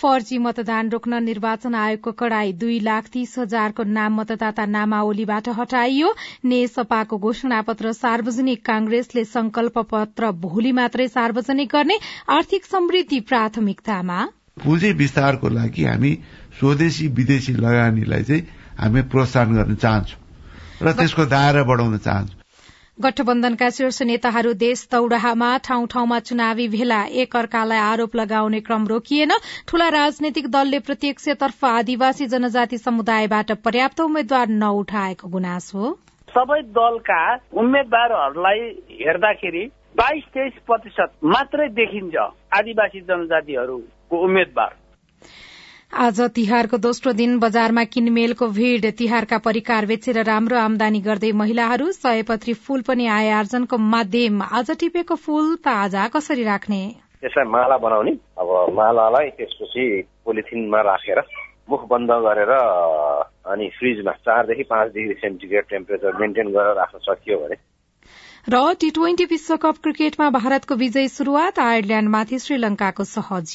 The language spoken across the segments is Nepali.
फर्जी मतदान रोक्न निर्वाचन आयोगको कड़ाई दुई लाख तीस हजारको नाम मतदाता नामावलीबाट हटाइयो। नेसपाको घोषणा पत्र सार्वजनिक कांग्रेसले संकल्प पत्र भोलि मात्रै सार्वजनिक गर्ने आर्थिक समृद्धि प्राथमिकतामा। पुँजी विस्तारको लागि हामी स्वदेशी विदेशी लगानीलाई चाहिँ हामी प्रोत्साहन गर्न चाहन्छौ र त्यसको दायरा बढाउन चाहन्छौ। गठबन्धनका शीर्ष नेताहरू देश दौड़ाहामा ठाउँ ठाउँमा चुनावी भेला एक अर्कालाई आरोप लगाउने क्रम रोकिएन। ठूला राजनैतिक दलले प्रत्यक्षतर्फ आदिवासी जनजाति समुदायबाट पर्याप्त उम्मेद्वार नउठाएको गुनासो सबै दलका उम्मेद्वारहरूलाई हेर्दाखेरि बाइस तेइस प्रतिशत मात्रै देखिन्छ आदिवासी जनजातिहरूको उम्मेद्वार। आज तिहारको दोस्रो दिन बजारमा किनमेलको भीड़ तिहारका परिकार बेचेर राम्रो आमदानी गर्दै महिलाहरू सयपत्री फूल पनि आय आर्जनको माध्यम आज टिपेको फूल ताजा कसरी राख्ने? त्यसलाई माला बनाउने। अब मालालाई त्यसपछि पोलिथिनमा राखेर मुख बन्द गरेर अनि फ्रिजमा चारदेखि पाँच डिग्री सेन्टिग्रेड टेम्परेचर मेन्टेन गरेर राख्न सकियो भने। र टी ट्वेन्टी विश्वकप क्रिकेटमा भारतको विजय शुरूआत आयरल्याण्डमाथि श्रीलंकाको सहज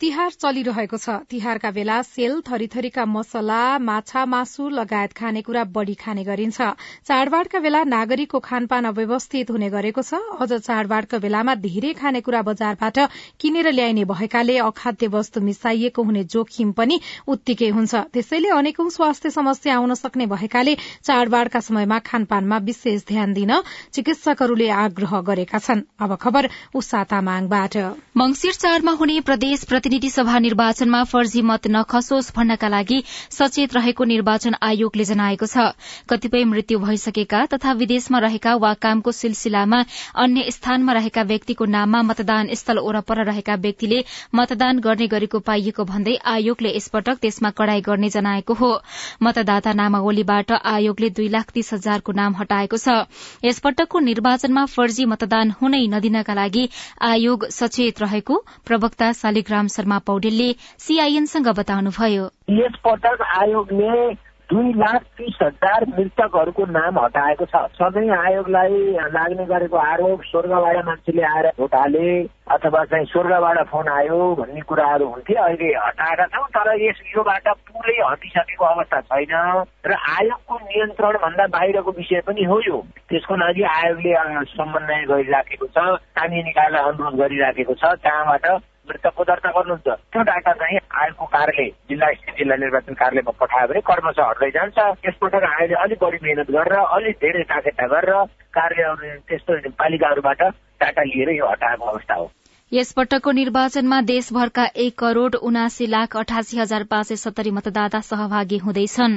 तिहार चलिरहेको छ। तिहारका बेला सेल थरीथरीका मसला माछा मासु लगायत खानेकुरा बढ़ी खाने गरिन्छ। चाडबाड़का बेला नागरिकको खानपान अव्यवस्थित हुने गरेको छ। अझ चाडबाड़का बेलामा धेरै खानेकुरा बजारबाट किनेर ल्याइने भएकाले अखाद्य वस्तु मिसाइएको हुने जोखिम पनि उत्तिकै हुन्छ। त्यसैले अनेकौं स्वास्थ्य समस्या आउन सक्ने भएकाले चाडबाड़का समयमा खानपानमा विशेष ध्यान दिन चिकित्सकहरूले आग्रह गरेका छन्। अब खबर मंगिर चाडमा हुने प्रदेश प्रतिनिधि सभा निर्वाचनमा फर्जी मत नखसोस् भन्नका लागि सचेत रहेको निर्वाचन आयोगले जनाएको छ। कतिपय मृत्यु भइसकेका तथा विदेशमा रहेका वा कामको सिलसिलामा अन्य स्थानमा रहेका व्यक्तिको नाममा मतदान स्थल वरपर रहेका व्यक्तिले मतदान गर्ने गरेको पाइएको भन्दै आयोगले यसपटक त्यसमा कड़ाई गर्ने जनाएको हो। मतदाता नामावलीबाट आयोगले दुई लाख तीस हजारको नाम हटाएको छ। यसपटकको निर्वाचनमा फर्जी मतदान हुनै नदिनका लागि आयोग सचेत रहेको प्रवक्ता शालिग्राम शर्मा पौडेलले सीआईएनसँग बताउनुभयो। यस पटक आयोगले दुई लाख तीस हजार मृतकहरूको नाम हटाएको छ। सधैँ आयोगलाई लाग्ने गरेको आरोप स्वर्गबाट मान्छेले आएर भोट हाले अथवा चाहिँ स्वर्गबाट फोन आयो भन्ने कुराहरू हुन्थे अहिले हटाएका छौँ तर यस योबाट पुरै हटिसकेको अवस्था छैन र आयोगको नियन्त्रण भन्दा बाहिरको विषय पनि हो यो। त्यसको लागि आयोगले समन्वय गरिराखेको छ स्थानीय निकायलाई अनुरोध गरिराखेको छ त्यहाँबाट मृतकको दर्ता गर्नुहुन्छ। त्यो डाटा चाहिँ आयोगको कार्यालय जिल्ला स्थित जिल्ला निर्वाचन कार्यालयमा पठायो भने कर्मश हट्दै जान्छ। यसपटक आयोगले अलिक बढी मेहनत गरेर अलिक धेरै साकेता गरेर कार्य त्यस्तो पालिकाहरूबाट डाटा लिएर यो हटाएको अवस्था हो। यसपटकको निर्वाचनमा देशभरका एक करोड़ उनासी लाख अठासी हजार पाँच सय सत्तरी मतदाता सहभागी हुँदैछन्।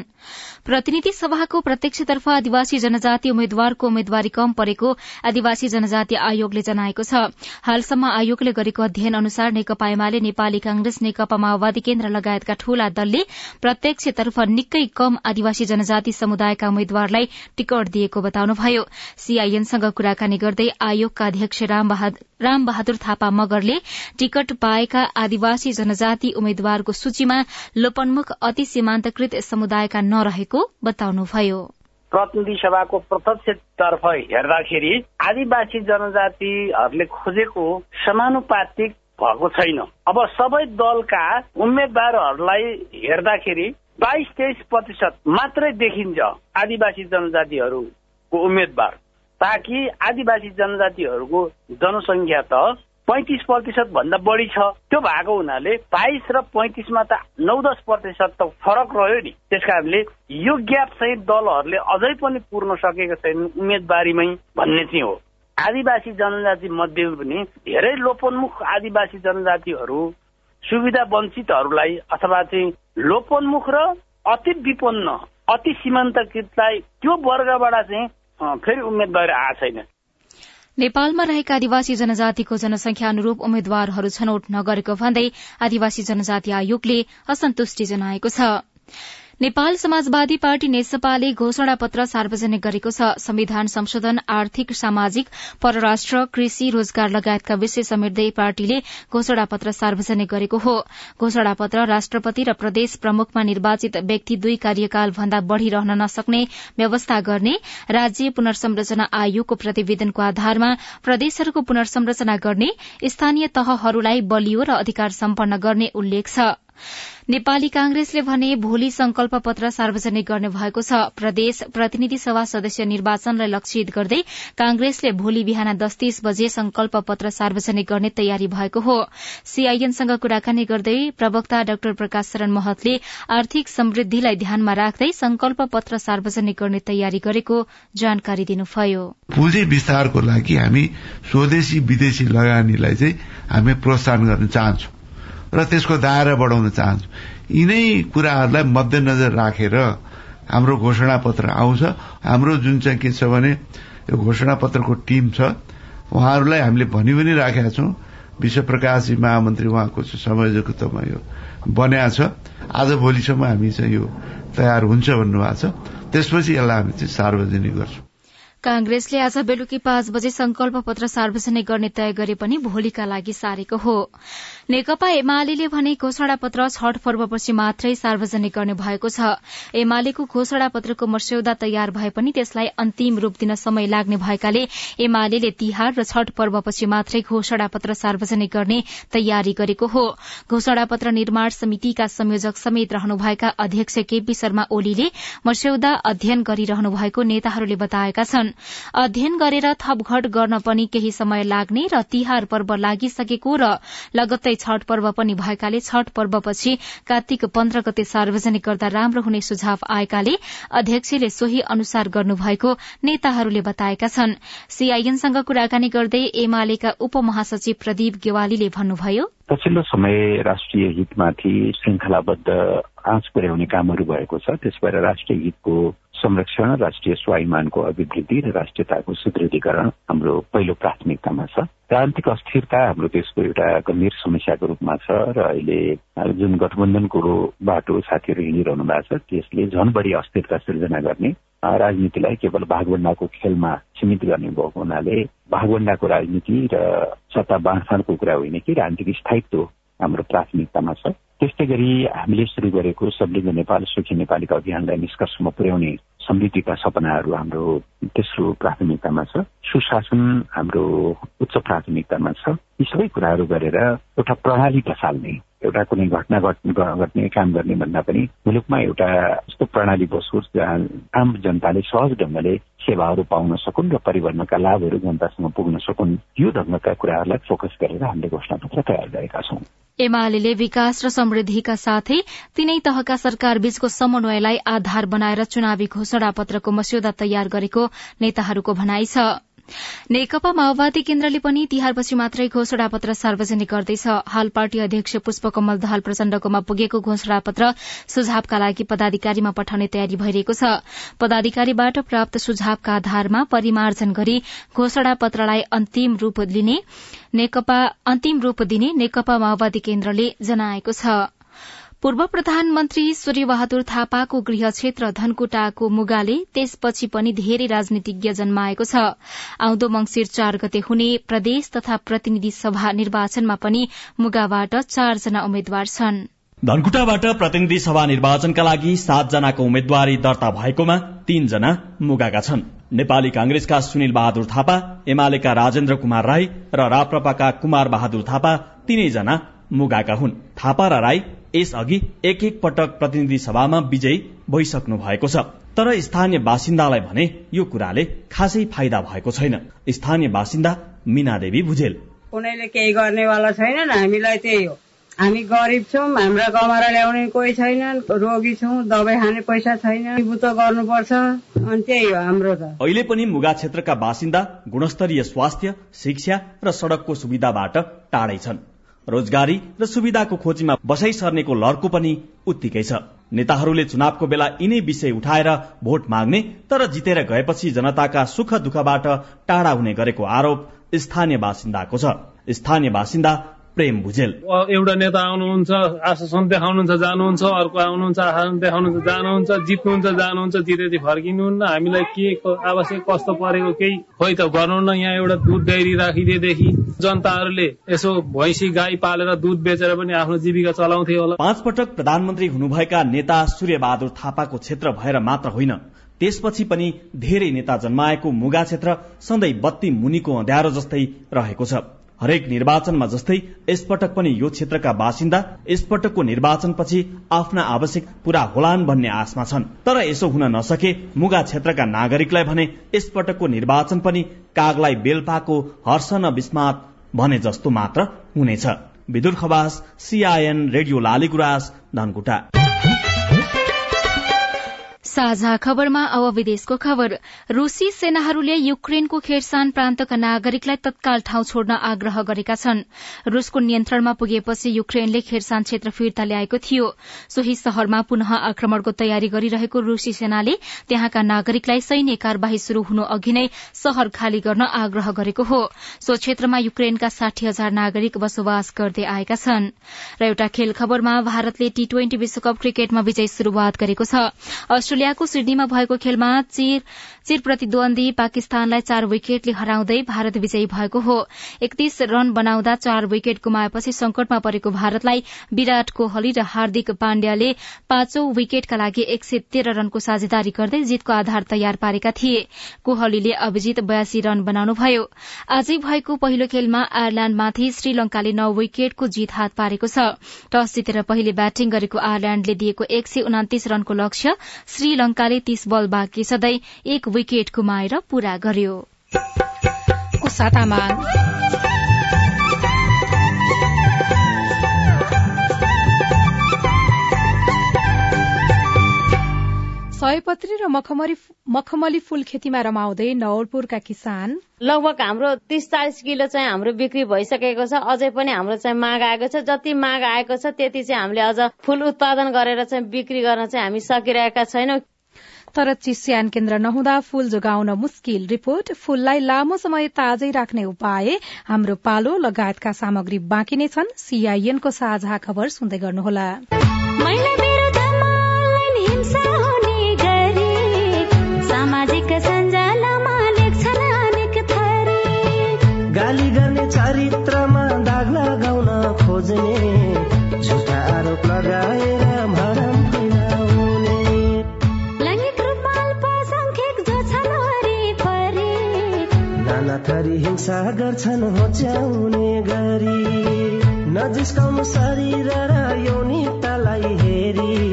प्रतिनिधि सभाको प्रत्यक्षतर्फ आदिवासी जनजाति उम्मेद्वारको उम्मेद्वारी कम परेको आदिवासी जनजाति आयोगले जनाएको छ। हालसम्म आयोगले गरेको अध्ययन अनुसार नेकपा एमाले नेपाली कांग्रेस नेकपा माओवादी केन्द्र लगायतका ठूला दलले प्रत्यक्षतर्फ निकै कम आदिवासी जनजाति समुदायका उम्मेद्वारलाई टिकट दिएको बताउनुभयो। सीआईएनसँग कुराकानी गर्दै आयोगका अध्यक्ष राम बहादुर थापा मगरले टिकट पाएका आदिवासी जनजाति उम्मेद्वारको सूचीमा लोपन्मुख अति सीमान्तकृत समुदायका नरहेको बताउनुभयो। प्रतिनिधि सभाको प्रत्यक्षतर्फ हेर्दाखेरि आदिवासी जनजातिहरूले खोजेको समानुपातिक भएको छैन। अब सबै दलका उम्मेद्वारहरूलाई हेर्दाखेरि बाइस तेइस प्रतिशत मात्रै देखिन्छ आदिवासी जनजातिहरूको उम्मेद्वार ताकि आदिवासी जनजातिहरूको जनसङ्ख्या त पैँतिस प्रतिशत भन्दा बढी छ। त्यो भएको हुनाले बाइस र पैँतिसमा त नौ दस प्रतिशत त फरक रह्यो नि। त्यस कारणले यो ग्याप चाहिँ दलहरूले अझै पनि पुर्न सकेको छैन उम्मेदवारीमै भन्ने चाहिँ हो। आदिवासी जनजाति मध्येमा पनि धेरै लोपोन्मुख आदिवासी जनजातिहरू सुविधा वञ्चितहरूलाई अथवा चाहिँ लोपोन्मुख र अति विपन्न अति सीमान्तकृतलाई त्यो वर्गबाट चाहिँ फेरि उम्मेदवार आएको छैन। नेपालमा रहेका आदिवासी जनजातिको जनसंख्या अनुरूप उम्मेद्वारहरू छनौट नगरेको भन्दै आदिवासी जनजाति आयोगले असन्तुष्टि जनाएको छ। नेपाल समाजवादी पार्टी नेसपाले घोषणा पत्र सार्वजनिक गरेको छ। संविधान संशोधन आर्थिक सामाजिक परराष्ट्र कृषि रोजगार लगायतका विषय समेट्दै पार्टीले घोषणा पत्र सार्वजनिक गरेको हो। घोषणा पत्र राष्ट्रपति र प्रदेश प्रमुखमा निर्वाचित व्यक्ति दुई कार्यकाल भन्दा बढ़ी रहन नसक्ने व्यवस्था गर्ने राज्य पुनर्संरचना आयोगको प्रतिवेदनको आधारमा प्रदेशहरूको पुनर्संरचना गर्ने स्थानीय तहहरूलाई बलियो र अधिकार सम्पन्न गर्ने उल्लेख छ। नेपाली कांग्रेसले भने भोलि संकल्प पत्र सार्वजनिक गर्ने भएको छ। प्रदेश प्रतिनिधि सभा सदस्य निर्वाचनलाई लक्षित गर्दै कांग्रेसले भोलि बिहान दस तीस बजे संकल्प पत्र सार्वजनिक गर्ने तयारी भएको हो। सीआईएनसँग कुराकानी गर्दै प्रवक्ता डाक्टर प्रकाश शरण महतले आर्थिक समृद्धिलाई ध्यानमा राख्दै संकल्प पत्र सार्वजनिक गर्ने तयारी गरेको जानकारी दिनुभयो। पुँजी विस्तारको लागि हामी स्वदेशी विदेशी लगानीलाई चाहिँ हामी प्रोत्साहन गर्न चाहन्छौं। र त्यसको दायरा बढाउन चाहन्छु। यिनै कुराहरूलाई मध्यनजर राखेर हाम्रो घोषणा पत्र आउँछ। हाम्रो जुन चाहिँ के छ भने यो घोषणा पत्रको टीम छ। उहाँहरूलाई हामीले भनि पनि राखेका छौं। विश्व प्रकाशजी महामन्त्री उहाँको संयोजकत्वमा यो बन्या छ। आज भोलिसम्म हामी चाहिँ यो तयार हुन्छ भन्नुभएको छ। त्यसपछि यसलाई हामी चाहिँ सार्वजनिक गर्छौं। कांग्रेसले आज बेलुकी पाँच बजे संकल्प पत्र सार्वजनिक गर्ने तय गरे पनि भोलिका लागि सारेको हो। नेकपा एमाले भने घोषणा पत्र छठ पर्वपछि मात्रै सार्वजनिक गर्ने भएको छ। एमालेको घोषणा पत्रको मस्यौदा तयार भए पनि त्यसलाई अन्तिम रूप दिन समय लाग्ने भएकाले एमाले तिहार र छठ पर्वपछि मात्रै घोषणा पत्र सार्वजनिक गर्ने तयारी गरेको हो। घोषणा पत्र निर्माण समितिका संयोजक समेत रहनुभएका अध्यक्ष केपी शर्मा ओलीले मस्यौदा अध्ययन गरिरहनु भएको नेताहरूले बताएका छन्। अध्ययन गरेर थपघट गर्न पनि केही समय लाग्ने र तिहार पर्व लागिसकेको र लगत्तै छठ पर्व पनि भएकाले छठ पर्वपछि कार्तिक पन्ध्र गते सार्वजनिक गर्दा राम्रो हुने सुझाव आएकाले अध्यक्षले सोही अनुसार गर्नुभएको नेताहरूले बताएका छन्। सीआईएनसँग कुराकानी गर्दै एमालेका उपमहासचिव प्रदीप गेवालीले भन्नुभयो पछिल्लो समय राष्ट्रिय हितमाथि श्रृंखलाबद्ध आँच पुर्याउने कामहरू भएको छ। त्यस भएर राष्ट्रिय हितको संरक्षण राष्ट्रिय स्वाभिमानको अभिवृद्धि र राष्ट्रियताको सुदृढीकरण हाम्रो पहिलो प्राथमिकतामा छ। राजनीतिक अस्थिरता हाम्रो देशको एउटा गम्भीर समस्याको रूपमा छ र अहिले जुन गठबन्धनको बाटो साथीहरू हिँडिरहनु भएको छ त्यसले झन बढी अस्थिरता सिर्जना गर्ने राजनीतिलाई केवल भागभण्डाको खेलमा सीमित गर्ने भएको हुनाले भागभण्डाको राजनीति र सत्ता बाँडफाँडको कुरा होइन कि राजनीतिक स्थायित्व हाम्रो प्राथमिकतामा छ। त्यस्तै गरी हामीले शुरू गरेको सबलिङ्ग नेपाल सुखी नेपालीका अभियानलाई निष्कर्षमा पुर्याउने समृद्धिका सपनाहरू हाम्रो तेस्रो प्राथमिकतामा छ। सुशासन हाम्रो उच्च प्राथमिकतामा छ। यी सबै कुराहरू गरेर एउटा प्रणाली बसाल्ने एउटा कुनै घटना घट्ने काम गर्ने भन्दा पनि मुलुकमा एउटा यस्तो प्रणाली बसोस् जहाँ आम जनताले सहज ढंगले सेवाहरू पाउन सकुन् र परिवर्तनका लाभहरू जनतासँग पुग्न सकुन्। यो ढंगका कुराहरूलाई फोकस गरेर हामीले घोषणापत्र तयार गरेका छौं। एमाले विकास र समृद्धिका साथै तीनै तहका सरकार बीचको समन्वयलाई आधार बनाएर चुनावी घोषणा पत्रको मस्यौदा तयार गरेको नेताहरूको भनाइ छ। नेकपा माओवादी केन्द्रले पनि तिहारपछि मात्रै घोषणा पत्र सार्वजनिक गर्दैछ। हाल पार्टी अध्यक्ष पुष्पकमल दहाल प्रचण्डकोमा पुगेको घोषणा पत्र सुझावका लागि पदाधिकारीमा पठाउने तयारी भइरहेको छ। पदाधिकारीबाट प्राप्त सुझावका आधारमा परिमार्जन गरी घोषणा पत्रलाई अन्तिम रूप दिने नेकपा माओवादी केन्द्रले जनाएको छ। पूर्व प्रधानमन्त्री सूर्यबहादुर थापाको गृह क्षेत्र धनकुटाको मुगाले त्यसपछि पनि धेरै राजनीतिज्ञ जन्माएको छ। आउँदो मंगिर चार गते हुने प्रदेश तथा प्रतिनिधि सभा निर्वाचनमा पनि मुगाबाट चारजना उम्मेद्वार छन्। धनकुटाबाट प्रतिनिधि सभा निर्वाचनका लागि सातजनाको उम्मेद्वारी दर्ता भएकोमा तीनजना मुगाका छन्। नेपाली कांग्रेसका सुनिल बहादुर थापा एमालेका राजेन्द्र कुमार राई र राप्रपाका कुमार बहादुर थापा तीनैजना मुगाका हुन्। थापा र राई यसअघि एक एक पटक प्रतिनिधि सभामा विजयी भइसक्नु भएको छ। तर स्थानीय बासिन्दालाई भने यो कुराले खासै फाइदा भएको छैन। स्थानीय बासिन्दा मीना देवी भुजेल कुनैले केही गर्नेवाला छैनन् हामीलाई त्यही हो। हामी गरिब छौँ हाम्रा कमारा ल्याउने कोही छैनन् रोगी छौँ दबाई खाने पैसा छैन बुत गर्नुपर्छ अनि त्यही हो हाम्रो त। अहिले पनि मुगा क्षेत्रका बासिन्दा गुणस्तरीय स्वास्थ्य शिक्षा र सड़कको सुविधाबाट टाढै छन्। रोजगारी र सुविधाको खोजीमा बसाई सर्नेको लर्को पनि उत्तिकै छ। नेताहरूले चुनावको बेला यिनै विषय उठाएर भोट माग्ने तर जितेर गएपछि जनताका सुख दुःखबाट टाढा हुने गरेको आरोप स्थानीय बासिन्दाको छ। स्थानीय बासिन्दा प्रेम भुजेल। एउटा नेता आउनुहुन्छ आश्वासन देखाउनुहुन्छ जानुहुन्छ अर्को आउनुहुन्छ आश्वासन देखाउनुहुन्छ जानुहुन्छ जित्नुहुन्छ जानुहुन्छ जितेपछि फर्किनुहुन्न। हामीलाई के आवश्यक कस्तो परेको केही खोइ त गर्नुहुन्न। यहाँ एउटा दुध डेरी राखिदिएदेखि जनताहरूले यसो भैँसी गाई पालेर दुध बेचेर पनि आफ्नो जीविका चलाउँथे होला। पाँच पटक प्रधानमन्त्री हुनुभएका नेता सूर्य बहादुर थापाको क्षेत्र भएर मात्र होइन त्यसपछि पनि धेरै नेता जन्माएको मुगा क्षेत्र सधैँ बत्ती मुनिको अँध्यारो जस्तै रहेको छ। हरेक निर्वाचनमा जस्तै यसपटक पनि यो क्षेत्रका बासिन्दा यसपटकको निर्वाचनपछि आफ्ना आवश्यक पूरा होलान् भन्ने आशमा छन्। तर यसो हुन नसके मुगा क्षेत्रका नागरिकलाई भने यसपटकको निर्वाचन पनि कागलाई बेलपाको हर्ष न विस्मात भने जस्तो मात्र हुनेछ। Bidur Khawas CIN radio Dhankuta. साझा खबरमा अब विदेशको खबर। रूसी सेनाहरूले युक्रेनको खेरसान प्रान्तका नागरिकलाई तत्काल ठाउँ छोड्न आग्रह गरेका छन्। रूसको नियन्त्रणमा पुगेपछि युक्रेनले खेरसान क्षेत्र फिर्ता ल्याएको थियो। सोही शहरमा पुनः आक्रमणको तयारी गरिरहेको रूसी सेनाले त्यहाँका नागरिकलाई सैन्य कार्यवाही शुरू हुनु अघि नै शहर खाली गर्न आग्रह गरेको हो। सो क्षेत्रमा युक्रेनका साठी हजार नागरिक बसोबास गर्दै आएका छन्। र एउटा खेल खबरमा भारतले टी ट्वेन्टी विश्वकप क्रिकेटमा विजय शुरूआत गरेको छ। अस्ट्रेलियाको सिडनीमा भएको खेलमा चिर चिर प्रतिद्वन्दी पाकिस्तानलाई चार विकेटले हराउँदै भारत विजयी भएको हो। एकतीस रन बनाउँदा चार विकेट गुमाएपछि संकटमा परेको भारतलाई विराट कोहली र हार्दिक पाण्ड्याले पाँचौं विकेटका लागि एक सय तेह्र रनको साझेदारी गर्दै जीतको आधार तयार पारेका थिए। कोहलीले अभिजित बयासी रन बनाउनुभयो। आजै भएको पहिलो खेलमा आयरल्याण्डमाथि श्रीलंकाले नौ विकेटको जीत हात पारेको छ। टस जितेर पहिले ब्याटिङ गरेको आयरल्याण्डले दिएको एक सय उनातिस रनको लक्ष्य श्रीलंकाले तीस बल बाँकी सधैँ एक विकेट गुमाएर पूरा गर्यो। सयपत्री र मखमली फूल खेतीमा रमाउँदै नवलपुरका किसान। लगभग हाम्रो तिस चालिस किलो चाहिँ हाम्रो बिक्री भइसकेको छ। अझै पनि हाम्रो चाहिँ माग आएको छ। जति माग आएको छ त्यति चाहिँ हामीले अझ फूल उत्पादन गरेर चाहिँ बिक्री गर्न चाहिँ हामी सकिरहेका छैनौँ। तर चिस्यान केन्द्र नहुँदा फूल जोगाउन मुस्किल रिपोर्ट। फूललाई लामो समय ताजै राख्ने उपाय। हाम्रो पालो लगायतका सामग्री बाँकी नै छन्। सीआईएनको साझा खबर सुन्दै गर्नुहोला। हिंसा गर्छन् होच्याउने गरी नजिस्काउनु शरीर र यौनिकतालाई हेरी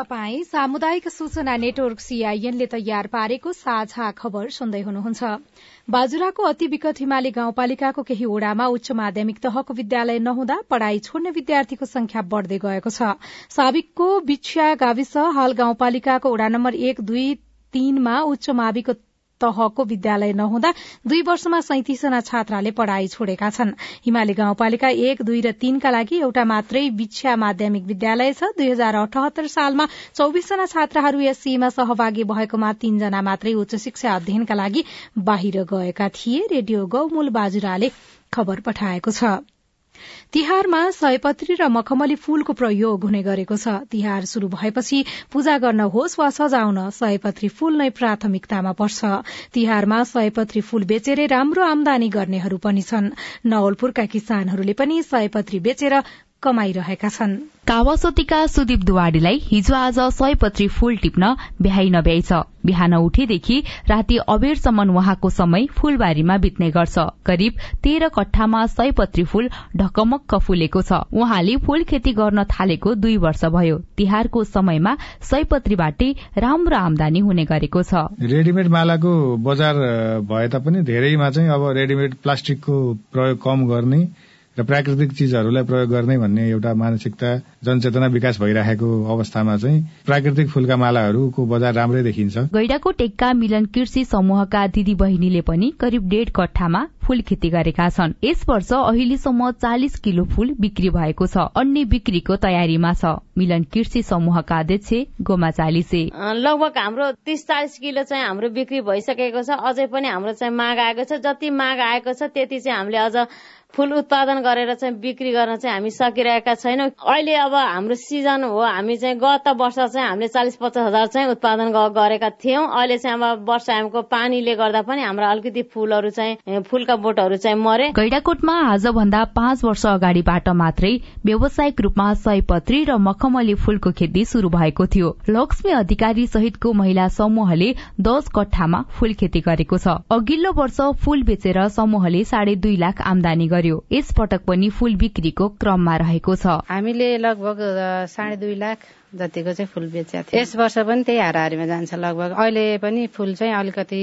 तपाई सामुदायिक सूचना नेटवर्क सीआईएनले तयार पारेको साझा खबर सुन्दै हुनुहुन्छ। बाजुराको अति विकट हिमाली गाउँपालिकाको केही ओड़ामा उच्च माध्यमिक तहको विद्यालय नहुँदा पढ़ाई छोड्ने विद्यार्थीको संख्या बढ़दै गएको छ। साविकको बिछ्या गाविस हाल गाउँपालिकाको ओड़ा नम्बर एक दुई तीनमा उच्च माविको तहको विद्यालय नहुँदा दुई वर्षमा सैतिसजना छात्राले पढ़ाई छोडेका छन्। हिमाली गाउँपालिका एक दुई र तीनका लागि एउटा मात्रै विच्छा माध्यमिक विद्यालय छ। दुई हजार अठहत्तर सालमा चौविसजना छात्राहरू यस सीमा सहभागी भएकोमा तीनजना मात्रै उच्च शिक्षा अध्ययनका लागि बाहिर गएका थिए। रेडियो गौमूल बाजुराले खबर पठाएको छ। तिहारमा सयपत्री र मखमली फूलको प्रयोग हुने गरेको छ। तिहार शुरू भएपछि पूजा गर्न होस् वा सजाउन सयपत्री फूल नै प्राथमिकतामा पर्छ। तिहारमा सयपत्री फूल बेचेरै राम्रो आमदानी गर्नेहरू पनि छन्। नवलपुरका किसानहरूले पनि सयपत्री बेचेर कमाइरहेका छन्। कावासतीका सुदीप दुवाडीलाई हिजो आज सयपत्री फूल टिप्न भ्याइ नभ्याइ छ बिहान उठेदेखि राति अबेरसम्म उहाँको समय फूलबारीमा बित्ने गर्छ। करिब तेह्र कट्ठामा सयपत्री फूल ढकमक्क फुलेको छ। उहाँले फूल खेती गर्न थालेको दुई वर्ष भयो। तिहारको समयमा सयपत्रीबाटै राम्रो आमदानी हुने गरेको छ। रेडिमेड मालाको बजार भए तापनि धेरैमा चाहिँ अब रेडिमेड प्लास्टिकको प्रयोग कम गर्ने र प्राकृतिक चिजहरूलाई प्रयोग गर्ने भन्ने एउटा मानसिकता जनचेतना विकास भइरहेको अवस्थामा चाहिँ प्राकृतिक फूलका मालाहरूको बजार राम्रै देखिन्छ। गैडाको टेक्का मिलन कृषि समूहका दिदी बहिनीले पनि करिब डेढ कट्ठामा फूल खेती गरेका छन्। यस वर्ष अहिलेसम्म चालिस किलो फूल बिक्री भएको छ। अन्य बिक्रीको तयारीमा छ। मिलन कृषि समूहका अध्यक्ष गोमा चालिसे। लगभग हाम्रो तीस चालिस किलो चाहिँ हाम्रो बिक्री भइसकेको छ। अझै पनि हाम्रो चाहिँ माग आएको छ। जति माग आएको छ त्यति चाहिँ हामीले अझ फुल उत्पादन गरेर चाहिँ बिक्री गर्न चाहिँ हामी सकिरहेका छैनौँ। अहिले अब हाम्रो सिजन हो। हामी चाहिँ गत वर्ष चाहिँ हामीले चालिस पचास हजार चाहिँ उत्पादन गरेका थियौँ। अहिले चाहिँ अब वर्षायामको पानीले गर्दा पनि हाम्रो अलिकति फूलहरू चाहिँ फूलका बोटहरू चाहिँ मरे। गैडाकोटमा आजभन्दा पाँच वर्ष अगाडिबाट मात्रै व्यावसायिक रूपमा सयपत्री र मखमली फूलको खेती शुरू भएको थियो। लक्ष्मी अधिकारी सहितको महिला समूहले दश कट्ठामा फूल खेती गरेको छ। अघिल्लो वर्ष फूल बेचेर समूहले साढे दुई लाख आमदानी गर्यो। यस पटक पनि फूल बिक्रीको क्रममा रहेको छ। हामीले लगभग साढे दुई लाख जतिको चाहिँ फुल बेचेको थियो यस वर्ष पनि त्यही हाराहारीमा जान्छ लगभग। अहिले पनि फुल चाहिँ अलिकति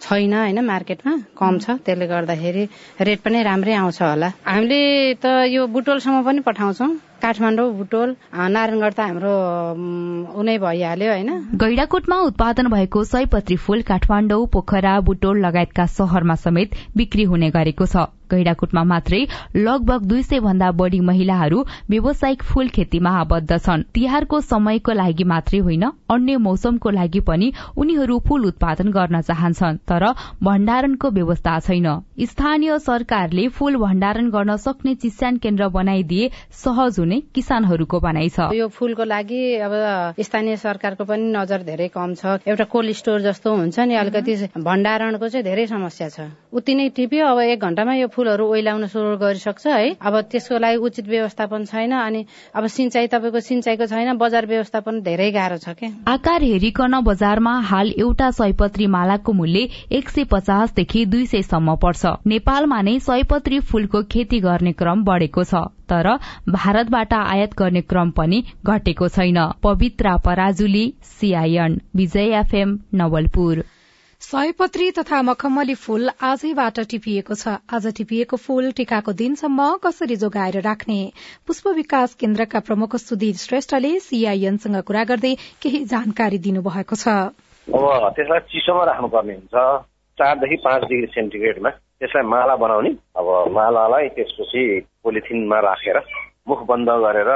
छैन होइन मार्केटमा कम छ। त्यसले गर्दाखेरि रेट पनि राम्रै आउँछ होला। हामीले त यो बुटोलसम्म पनि पठाउँछौँ। काठमाडौँ बुटोल नारायणगढ त हाम्रो उनै भइहाल्यो होइन? गैडाकोटमा उत्पादन भएको सयपत्री फूल काठमाडौँ पोखरा बुटोल लगायतका शहरमा समेत बिक्री हुने गरेको छ। गैडाकोटमा मात्रै लगभग दुई सय भन्दा बढ़ी महिलाहरू व्यावसायिक फूल खेतीमा आबद्ध छन्। तिहारको समयको लागि मात्रै होइन अन्य मौसमको लागि पनि उनीहरू फूल उत्पादन गर्न चाहन्छन् तर भण्डारणको व्यवस्था छैन। स्थानीय सरकारले फूल भण्डारण गर्न सक्ने चिस्यान केन्द्र बनाइदिए सहज हुने किसानहरूको भनाइ छ। यो फूलको लागि अब स्थानीय सरकारको पनि नजर धेरै कम छ। एउटा कोल्ड स्टोर जस्तो हुन्छ नि अलिकति भण्डारणको चाहिँ धेरै समस्या छ। उति नै टिप्यो अब एक घण्टामा यो फूलहरू ओइलाउन सुरु गरिसक्छ है। अब त्यसको लागि उचित व्यवस्थापन छैन अनि अब सिंचाई तपाईँको सिंचाईको छैन बजार व्यवस्थापन धेरै गाह्रो छ क्या आकार हेरिकन बजारमा हाल एउटा सयपत्री मालाको मूल्य एक सय पचासदेखि दुई सयसम्म पर्छ। नेपालमा नै सयपत्री फूलको खेती गर्ने क्रम बढ़ेको छ। तर भारतबाट आयात गर्ने क्रम पनि घटेको छैन। Pavitra Parajuli CIN Vijay FM Nawalpur. सयपत्री तथा मखमली फूल आजैबाट टिपिएको छ। आज टिपिएको फूल टिकाको दिनसम्म कसरी जोगाएर राख्ने? पुष्प विकास केन्द्रका प्रमुख सुधीर श्रेष्ठले सीआईएनसँग कुरा गर्दै केही जानकारी दिनुभएको छ। अब त्यसलाई चिसोमा राख्नुपर्ने हुन्छ। चारदेखि पाँच डिग्री सेन्टिग्रेडमा त्यसलाई माला बनाउने। अब मालालाई त्यसपछि पोलिथिनमा राखेर मुख बन्द गरेर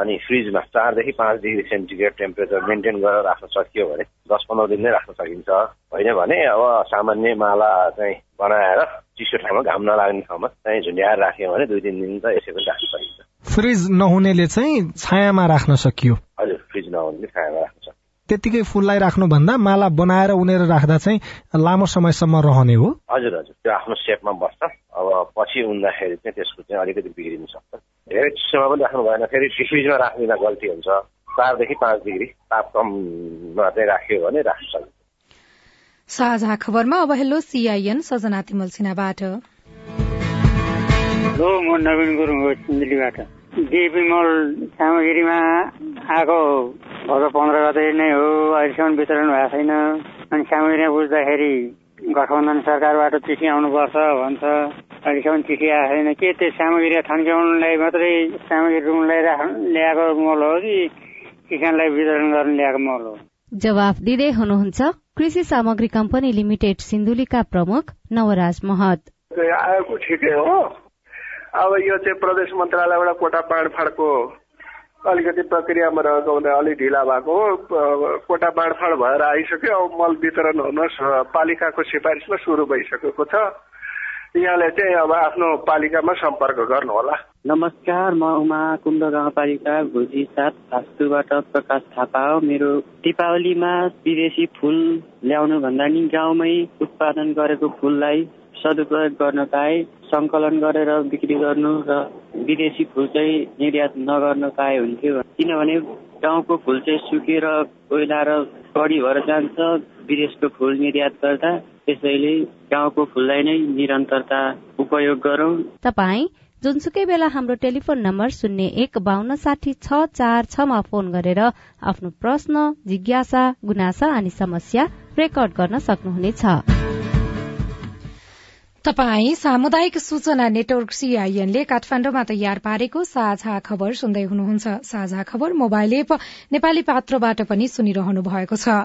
अनि फ्रिजमा चारदेखि पाँच डिग्री सेन्टिग्रेड टेम्परेचर मेन्टेन गरेर राख्न सकियो भने दस पन्ध्र दिन नै राख्न सकिन्छ। होइन भने अब सामान्य माला चाहिँ बनाएर चिसो ठाउँमा घाम नलाग्ने ठाउँमा चाहिँ झुन्ड्याएर राख्यो भने दुई तिन दिन त यसै पनि राख्न सकिन्छ। फ्रिज नहुनेले चाहिँ छायामा राख्न सकियो? हजुर फ्रिज नहुनेले छायामा राख्न सकियो। त्यतिकै फुललाई राख्नुभन्दा माला बनाएर उनेर राख्दा चाहिँ लामो समयसम्म रहने हो? हजुर हजुर। त्यो आफ्नो सेपमा बस्छ। अब पछि उन्दाखेरि चाहिँ त्यसको चाहिँ अलिकति बिग्रिन सक्छ। धेरै चिसोमा पनि राख्नु भएन। फेरि फ्रिजमा राखिदिँदा गल्ती हुन्छ। चारदेखि पाँच डिग्री। तापक्रममा चाहिँ राख्यो भने राख्न सकिन्छ साझा खबरमा अब हेलो सीआईएन सजना तिमल सिन्हाबाट। हेलो म नवीन गुरुङ हो सिन्धुलीबाट। डिएपी मल सामग्रीमा आएको भदौ पन्ध्र गते नै हो अहिलेसम्म वितरण भएको छैन। अनि सामग्रीमा बुझ्दाखेरि गठबन्धन सरकारबाट चिठी आउनुपर्छ भन्छ। अहिलेसम्म चिठी आएको छैन के त्यो सामग्री थन्क्याउनुलाई मात्रै सामग्री रुमलाई राख ल्याएको मल हो कि किसानलाई वितरण गर्न ल्याएको मल हो? जवाफ दिँदै हुनुहुन्छ कृषि सामग्री कम्पनी लिमिटेड सिन्धुलीका प्रमुख नवराज महत। आएको ठिकै हो। अब यो चाहिँ प्रदेश मन्त्रालयबाट कोटा बाँडफाँडको अलिकति प्रक्रियामा रहेको हुँदा अलिक ढिला भएको हो। कोटा बाँडफाँड भएर आइसक्यो। अब मल वितरण हुन पालिकाको सिफारिसमा सुरु भइसकेको छ। यहाँले चाहिँ अब आफ्नो पालिकामा सम्पर्क गर्नुहोला। नमस्कार म उमा कुण्ड गाउँपालिका भुजी सात भास्तुबाट प्रकाश थापा हो। मेरो दीपावलीमा विदेशी फुल ल्याउनु भन्दा नि गाउँमै उत्पादन गरेको फुललाई सदुपयोग गर्न पाए सङ्कलन गरेर बिक्री गर्नु र विदेशी फुल चाहिँ निर्यात नगर्न पाए हुन्थ्यो। किनभने गाउँको फुल चाहिँ सुकेर कोइलाएर बढी भएर जान्छ विदेशको फुल निर्यात गर्दा। त्यसैले गाउँको फुललाई नै निरन्तरता उपयोग गरौँ। तपाईँ जुनसुकै बेला हाम्रो टेलिफोन नम्बर शून्य एक बान्न साठी छ चार छमा फोन गरेर आफ्नो प्रश्न जिज्ञासा गुनासा अनि समस्या रेकर्ड गर्न सक्नुहुनेछ। तपाई सामुदायिक सूचना नेटवर्क सीआईएनले काठमाण्डुमा तयार पारेको साझा खबर सुन्दै हुनुहुन्छ। साझा खबर मोबाइल एप नेपाली पात्रोबाट पनि सुनिरहनु भएको छ।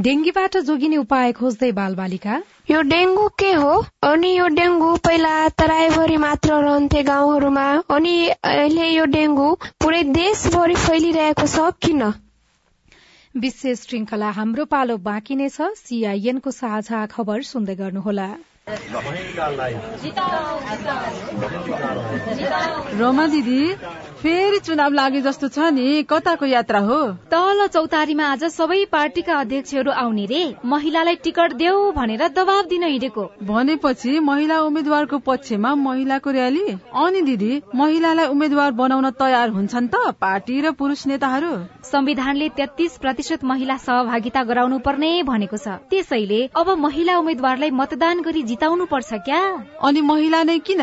डेंगीबाट जोगिने उपाय खोज्दै बाल बालिका यो डेंगू के हो? अनि यो डेंगू पहिला तराईभरि मात्र रहन्थे गाउँहरूमा। अनि अहिले यो डेंगू पुरै देशभरि फैलिरहेको छ किन? विशेष श्रृंखला हाम्रो पालो बाँकी नै छ। सीआईएनको साझा खबर सुन्दै गर्नुहोला। रोमा दिदी फेरि चुनाव लागे जस्तो छ नि कताको यात्रा हो? तल चौतारीमा आज सबै पार्टीका अध्यक्षहरू आउने रे। महिलालाई टिकट देऊ भनेर दबाब दिन हिँडेको। भनेपछि महिला उम्मेद्वारको पक्षमा महिलाको र्याली अनि दिदी महिलालाई उम्मेद्वार बनाउन तयार हुन्छन् त पार्टी र पुरुष नेताहरू? संविधानले तेत्तीस प्रतिशत महिला सहभागिता गराउनु पर्ने भनेको छ। त्यसैले अब महिला उम्मेद्वारलाई मतदान गरी जिताउनु पर्छ क्या? अनि महिला नै किन?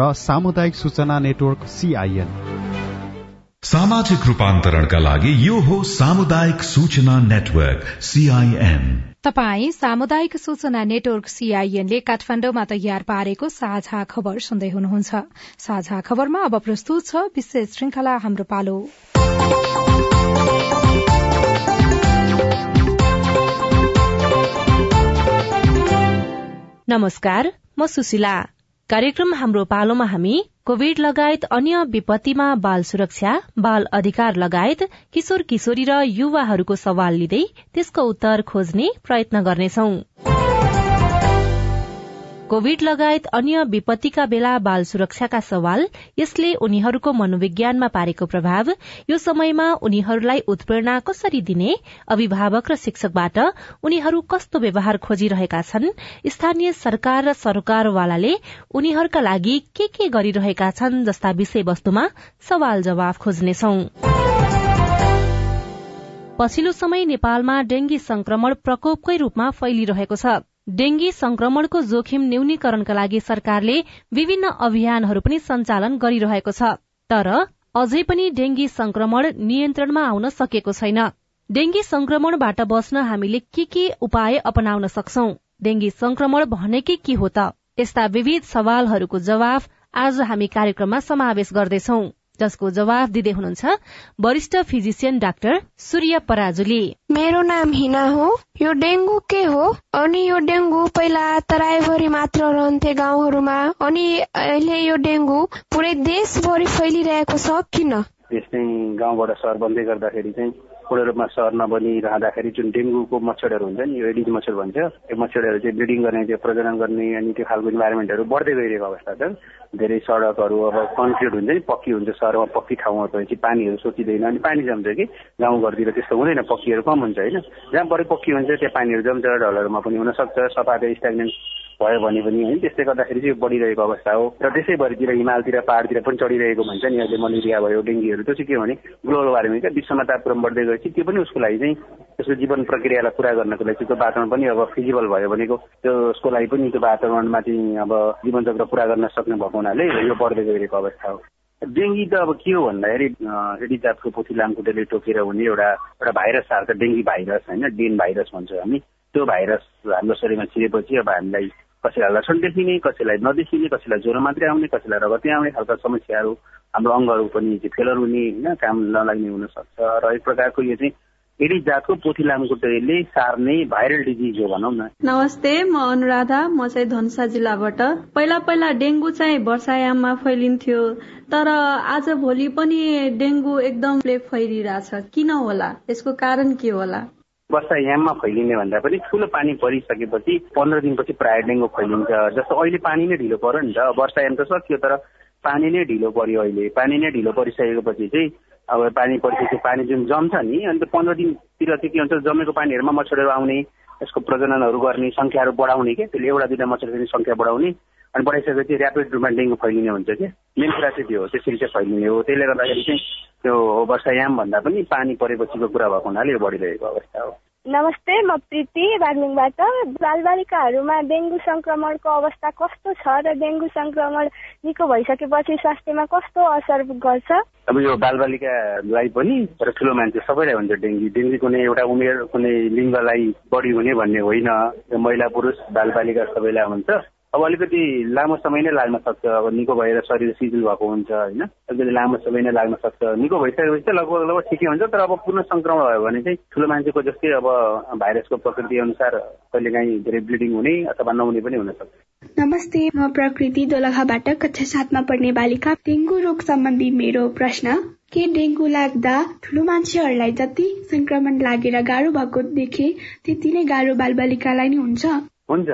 र सामुदायिक सूचना नेटवर्क सीआईएन सामाजिक रूपान्तरणका लागि यो हो सामुदायिक सूचना नेटवर्क सीआईएन तपाई सामुदायिक सूचना नेटवर्क सीआईएनले काठमाण्डुमा तयार पारेको साझा खबर सुन्दै हुनुहुन्छ। साझा खबरमा अब प्रस्तुत छ विशेष श्रृंखला हाम्रो पालो। नमस्कार म सुशीला। कार्यक्रम हाम्रो पालोमा हामी कोविड लगायत अन्य विपत्तिमा बाल सुरक्षा बाल अधिकार लगायत किशोर किशोरी र युवाहरूको सवाल लिँदै त्यसको उत्तर खोज्ने प्रयत्न गर्नेछौं। कोविड लगायत अन्य विपत्तिका बेला बाल सुरक्षाका सवाल यसले उनीहरूको मनोविज्ञानमा पारेको प्रभाव यो समयमा उनीहरूलाई उत्प्रेरणा कसरी दिने अभिभावक र शिक्षकबाट उनीहरू कस्तो व्यवहार खोजिरहेका छन् स्थानीय सरकार र सरकारवालाले उनीहरूका लागि के के गरिरहेका छन् जस्ता विषयवस्तुमा सवाल जवाफ खोज्नेछौ। पछिल्लो समय नेपालमा डेंगी संक्रमण प्रकोपकै रूपमा फैलिरहेको छ। डेंगी संक्रमणको जोखिम न्यूनीकरणका लागि सरकारले विभिन्न अभियानहरू पनि सञ्चालन गरिरहेको छ। तर अझै पनि डेंगी संक्रमण नियन्त्रणमा आउन सकेको छैन। डेंगी संक्रमणबाट बस्न हामीले के के उपाय अपनाउन सक्छौ? डेंगी संक्रमण भनेकै के हो त? यस्ता विविध सवालहरूको जवाफ आज हामी कार्यक्रममा समावेश गर्दैछौ। जसको जवाफ दिँदै हुनुहुन्छ वरिष्ठ फिजिसियन डाक्टर सूर्य पराजुली। मेरो नाम हिना हो। यो डेंगू के हो? अनि यो डेंगू पहिला तराईभरि मात्र रहन्थे गाउँहरूमा। अनि अहिले यो डेंगू पुरै देशभरि फैलिरहेको छ किन? देश चाहिँ गाउँबाट सहर बन्दै गर्दाखेरि चाहिँ पूर्ण रूपमा सहर नबनिरहँदाखेरि जुन डेङ्गुको मच्छरहरू हुन्छ नि यो एडिज मच्छर भन्छ यो मच्छरहरू चाहिँ ब्रिडिङ गर्ने त्यो प्रजनन गर्ने अनि त्यो खालको इन्भाइरोमेन्टहरू बढ्दै गइरहेको अवस्था छ। धेरै सडकहरू अब कन्क्रिट हुन्छ नि पक्की हुन्छ सहरमा पक्की ठाउँमा भएपछि पानीहरू सोचिँदैन अनि पानी जम्छ कि गाउँघरतिर त्यस्तो हुँदैन पक्कीहरू कम हुन्छ होइन। जहाँ बढी पक्की हुन्छ त्यहाँ पानीहरू जम्छ ढलहरूमा पनि हुनसक्छ सफा स्ट्याग्नेन्ट भयो भने पनि होइन त्यसले गर्दाखेरि चाहिँ बढिरहेको अवस्था हो। र त्यसैभरितिर हिमालतिर पाहाडतिर पनि चढिरहेको भन्छ नि अहिले मलेरिया भयो डेङ्गीहरू त्यो चाहिँ के भने ग्लोबल वार्मिङ क्या विश्वमा तापक्रम बढ्दै गएपछि त्यो पनि उसको लागि चाहिँ त्यसको जीवन प्रक्रियालाई पुरा गर्नको लागि त्यो वातावरण पनि अब फिजिबल भयो भनेको त्यो उसको लागि पनि त्यो वातावरणमा चाहिँ अब जीवनचक्र पुरा गर्न सक्ने भएको हुनाले यो बढ्दै गइरहेको अवस्था हो। डेङ्गी त अब के हो भन्दाखेरि एडी जातको पोथी लामखुट्टेले टोकेर हुने एउटा एउटा भाइरस आएको डेङ्गी भाइरस होइन डेन भाइरस भन्छौँ हामी। त्यो भाइरस हाम्रो शरीरमा छिरेपछि अब हामीलाई कसैलाई लक्षण देखिने कसैलाई नदेखिने कसैलाई ज्वरो मात्रै आउने कसैलाई रगतै आउने खालका समस्याहरू हाम्रो अङ्गहरू पनि फेलर हुने होइन काम नलाग्ने हुनसक्छ। र एक प्रकारको यो चाहिँ एडिस जातको पोथी लामखुट्टेले सार्ने भाइरल डिजिज हो भनौँ न। नमस्ते म अनुराधा म चाहिँ धनुषा जिल्लाबाट। पहिला पहिला डेङ्गु चाहिँ वर्षायाममा फैलिन्थ्यो तर आज भोलि पनि डेङ्गु एकदम फैलिरहेछ। किन होला? यसको कारण के होला? वर्षायाममा फैलिने भन्दा पनि ठुलो पानी परिसकेपछि पन्ध्र दिनपछि प्रायः डेङ्गु फैलिन्छ। जस्तो अहिले पानी नै ढिलो पर्यो नि त। वर्षायाम त सकियो तर पानी नै ढिलो पर्यो अहिले। पानी नै ढिलो परिसकेपछि चाहिँ अब पानी परिसकेपछि पानी जुन जम्छ नि अन्त पन्ध्र दिनतिर चाहिँ के हुन्छ जमेको पानीहरूमा मच्छरहरू आउने यसको प्रजननहरू गर्ने सङ्ख्याहरू बढाउने क्या त्यसले एउटा दुईवटा मच्छर सङ्ख्या बढाउने। अनि बढाइसकेपछि ऱ्यापिड रूपमा डेङ्गु फैलिने हुन्छ कि मेन कुरा चाहिँ त्यो हो त्यसरी चाहिँ फैलिने हो। त्यसले गर्दाखेरि चाहिँ त्यो वर्षायाम भन्दा पनि पानी परेपछिको कुरा भएको हुनाले यो बढिरहेको अवस्था हो। नमस्ते म प्रीति बागलुङबाट। बालबालिकाहरूमा डेङ्गु संक्रमणको अवस्था कस्तो छ र डेङ्गु संक्रमण निको भइसकेपछि स्वास्थ्यमा कस्तो असर गर्छ? अब यो बालबालिकालाई पनि र ठुलो मान्छे सबैलाई हुन्छ डेङ्गु। डेङ्गु कुनै एउटा उमेर कुनै लिङ्गलाई बढी हुने भन्ने होइन। महिला पुरुष बालबालिका सबैलाई हुन्छ। अब अलिकति लामो समय नै लाग्न सक्छ। अब निको भएर शरीर शिथिल भएको हुन्छ होइन? अलिकति लामो समय नै लाग्न सक्छ। निको भइसकेपछि चाहिँ लगभग लगभग ठिकै हुन्छ तर अब पूर्ण संक्रमण भयो भने चाहिँ ठुलो मान्छेको जस्तै अब भाइरसको प्रकृति अनुसार कहिलेकाहीँ धेरै ब्लिडिङ हुने अथवा नहुने पनि हुन सक्छ। नमस्ते म प्रकृति दोलखाबाट कक्षा सातमा पढ्ने बालिका डेङ्गु रोग सम्बन्धी मेरो प्रश्न। के डेङ्गु लाग्दा ठुलो मान्छेहरूलाई जति संक्रमण लागेर गाह्रो भएको देखे त्यति नै गाह्रो बालबालिकालाई नै हुन्छ? हुन्छ।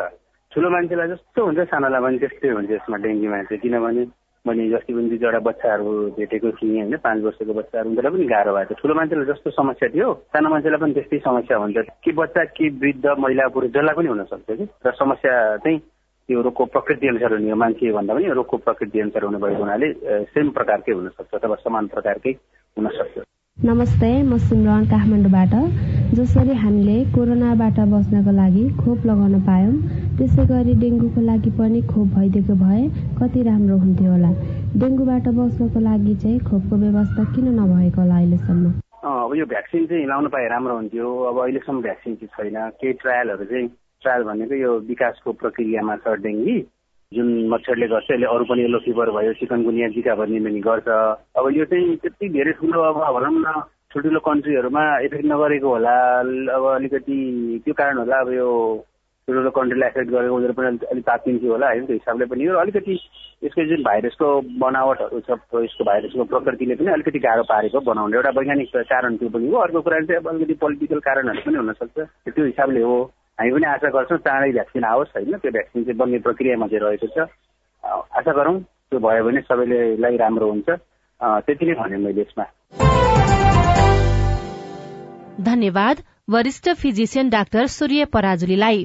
ठुलो मान्छेलाई जस्तो हुन्छ सानोलाई पनि त्यस्तै हुन्छ यसमा डेङ्गुमा चाहिँ। किनभने मैले जस्तै पनि दुई दुईवटा बच्चाहरू भेटेको थिएँ होइन पाँच वर्षको बच्चाहरू उनीहरूलाई पनि गाह्रो भएको थियो। ठुलो मान्छेलाई जस्तो समस्या थियो। सानो मान्छेलाई पनि त्यस्तै समस्या हुन्छ। कि बच्चा कि वृद्ध महिला पुरुष जसलाई पनि हुनसक्छ कि। र समस्या चाहिँ त्यो रोगको प्रकृति अनुसार हुने हो। मान्छे भन्दा पनि रोगको प्रकृति अनुसार हुने भएको हुनाले सेम प्रकारकै हुनसक्छ अथवा समान प्रकारकै हुनसक्छ। नमस्ते म सिमरन काठमाडौँबाट। जसरी हामीले कोरोनाबाट बच्नको लागि खोप लगाउन पायौँ त्यसै गरी डेङ्गुको लागि पनि खोप भइदिएको भए कति राम्रो हुन्थ्यो होला। डेङ्गुबाट बच्नको लागि चाहिँ खोपको व्यवस्था किन नभएको होला अहिलेसम्म? अब यो भ्याक्सिन चाहिँ लाउनु पाए राम्रो हुन्थ्यो। अब अहिलेसम्म भ्याक्सिन चाहिँ छैन। केही ट्रायलहरू चाहिँ ट्रायल भनेको यो विकासको प्रक्रियामा छ डेङ्गी। जुन मच्छरले गर्छ यसले अरू पनि येलो फिभर भयो चिकनगुनिया जिका भन्ने पनि गर्छ। अब यो चाहिँ त्यति धेरै ठुलो अब भनौँ न ठुल्ठुलो कन्ट्रीहरूमा इफेक्ट नगरेको होला। अब अलिकति त्यो कारण होला अब यो ठुल्ठुलो कन्ट्रीलाई एफेक्ट गरेको उनीहरू पनि अलिक तातिन्थ्यो होला होइन त्यो हिसाबले पनि। यो अलिकति यसको जुन भाइरसको बनावटहरू छ यसको भाइरसको प्रकृतिले पनि अलिकति गाह्रो पारेको बनाउने एउटा वैज्ञानिक कारण त्यो पनि हो। अर्को कुरा चाहिँ अब अलिकति पोलिटिकल कारणहरू पनि हुनसक्छ। त्यो हिसाबले हो। हामी पनि आशा गर्छौँ चाँडै भ्याक्सिन आओस् होइन? त्यो भ्याक्सिन चाहिँ बन्ने प्रक्रियामा चाहिँ रहेको छ। आशा गरौँ त्यो भयो भने सबैलाई राम्रो हुन्छ। त्यति नै भने मैले यसमा। धन्यवाद वरिष्ठ फिजिसियन डाक्टर सूर्य पराजुलीलाई।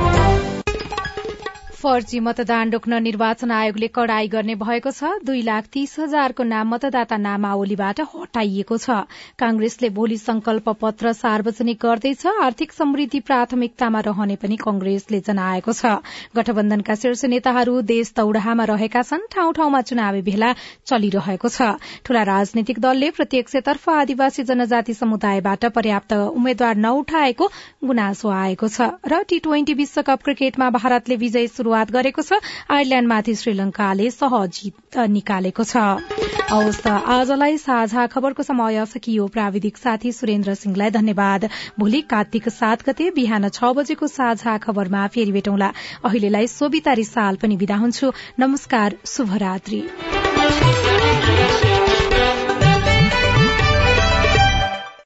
फर्जी मतदान रोक्न निर्वाचन आयोगले कड़ाई गर्ने भएको छ। दुई लाख तीस हजारको नाम मतदाता नामावलीबाट हटाइएको छ। कांग्रेसले भोलि संकल्प पत्र सार्वजनिक गर्दैछ। आर्थिक समृद्धि प्राथमिकतामा रहने पनि कंग्रेसले जनाएको छ। गठबन्धनका शीर्ष नेताहरू देश तौडाहामा रहेका छन्। ठाउँ ठाउँमा चुनावी भेला चलिरहेको छ। ठूला राजनीतिक दलले प्रत्यक्षतर्फ आदिवासी जनजाति समुदायबाट पर्याप्त उम्मेद्वार नउठाएको गुनासो आएको छ। र टी ट्वेन्टी विश्वकप क्रिकेटमा भारतले विजय शुरू शुरूआत गरेको छ। आयरल्याण्डमाथि श्रीलंकाले सहज जित निकालेको छ। आजलाई साझा खबरको समय सकियो। प्राविधिक साथी सुरेन्द्र सिंहलाई धन्यवाद। भोलि कार्तिक सात गते बिहान छ बजेको साझा खबरमा फेरि भेटौँला। अहिलेलाई सोभिता रिसाल पनि विदा हुन्छु। नमस्कार शुभरात्री।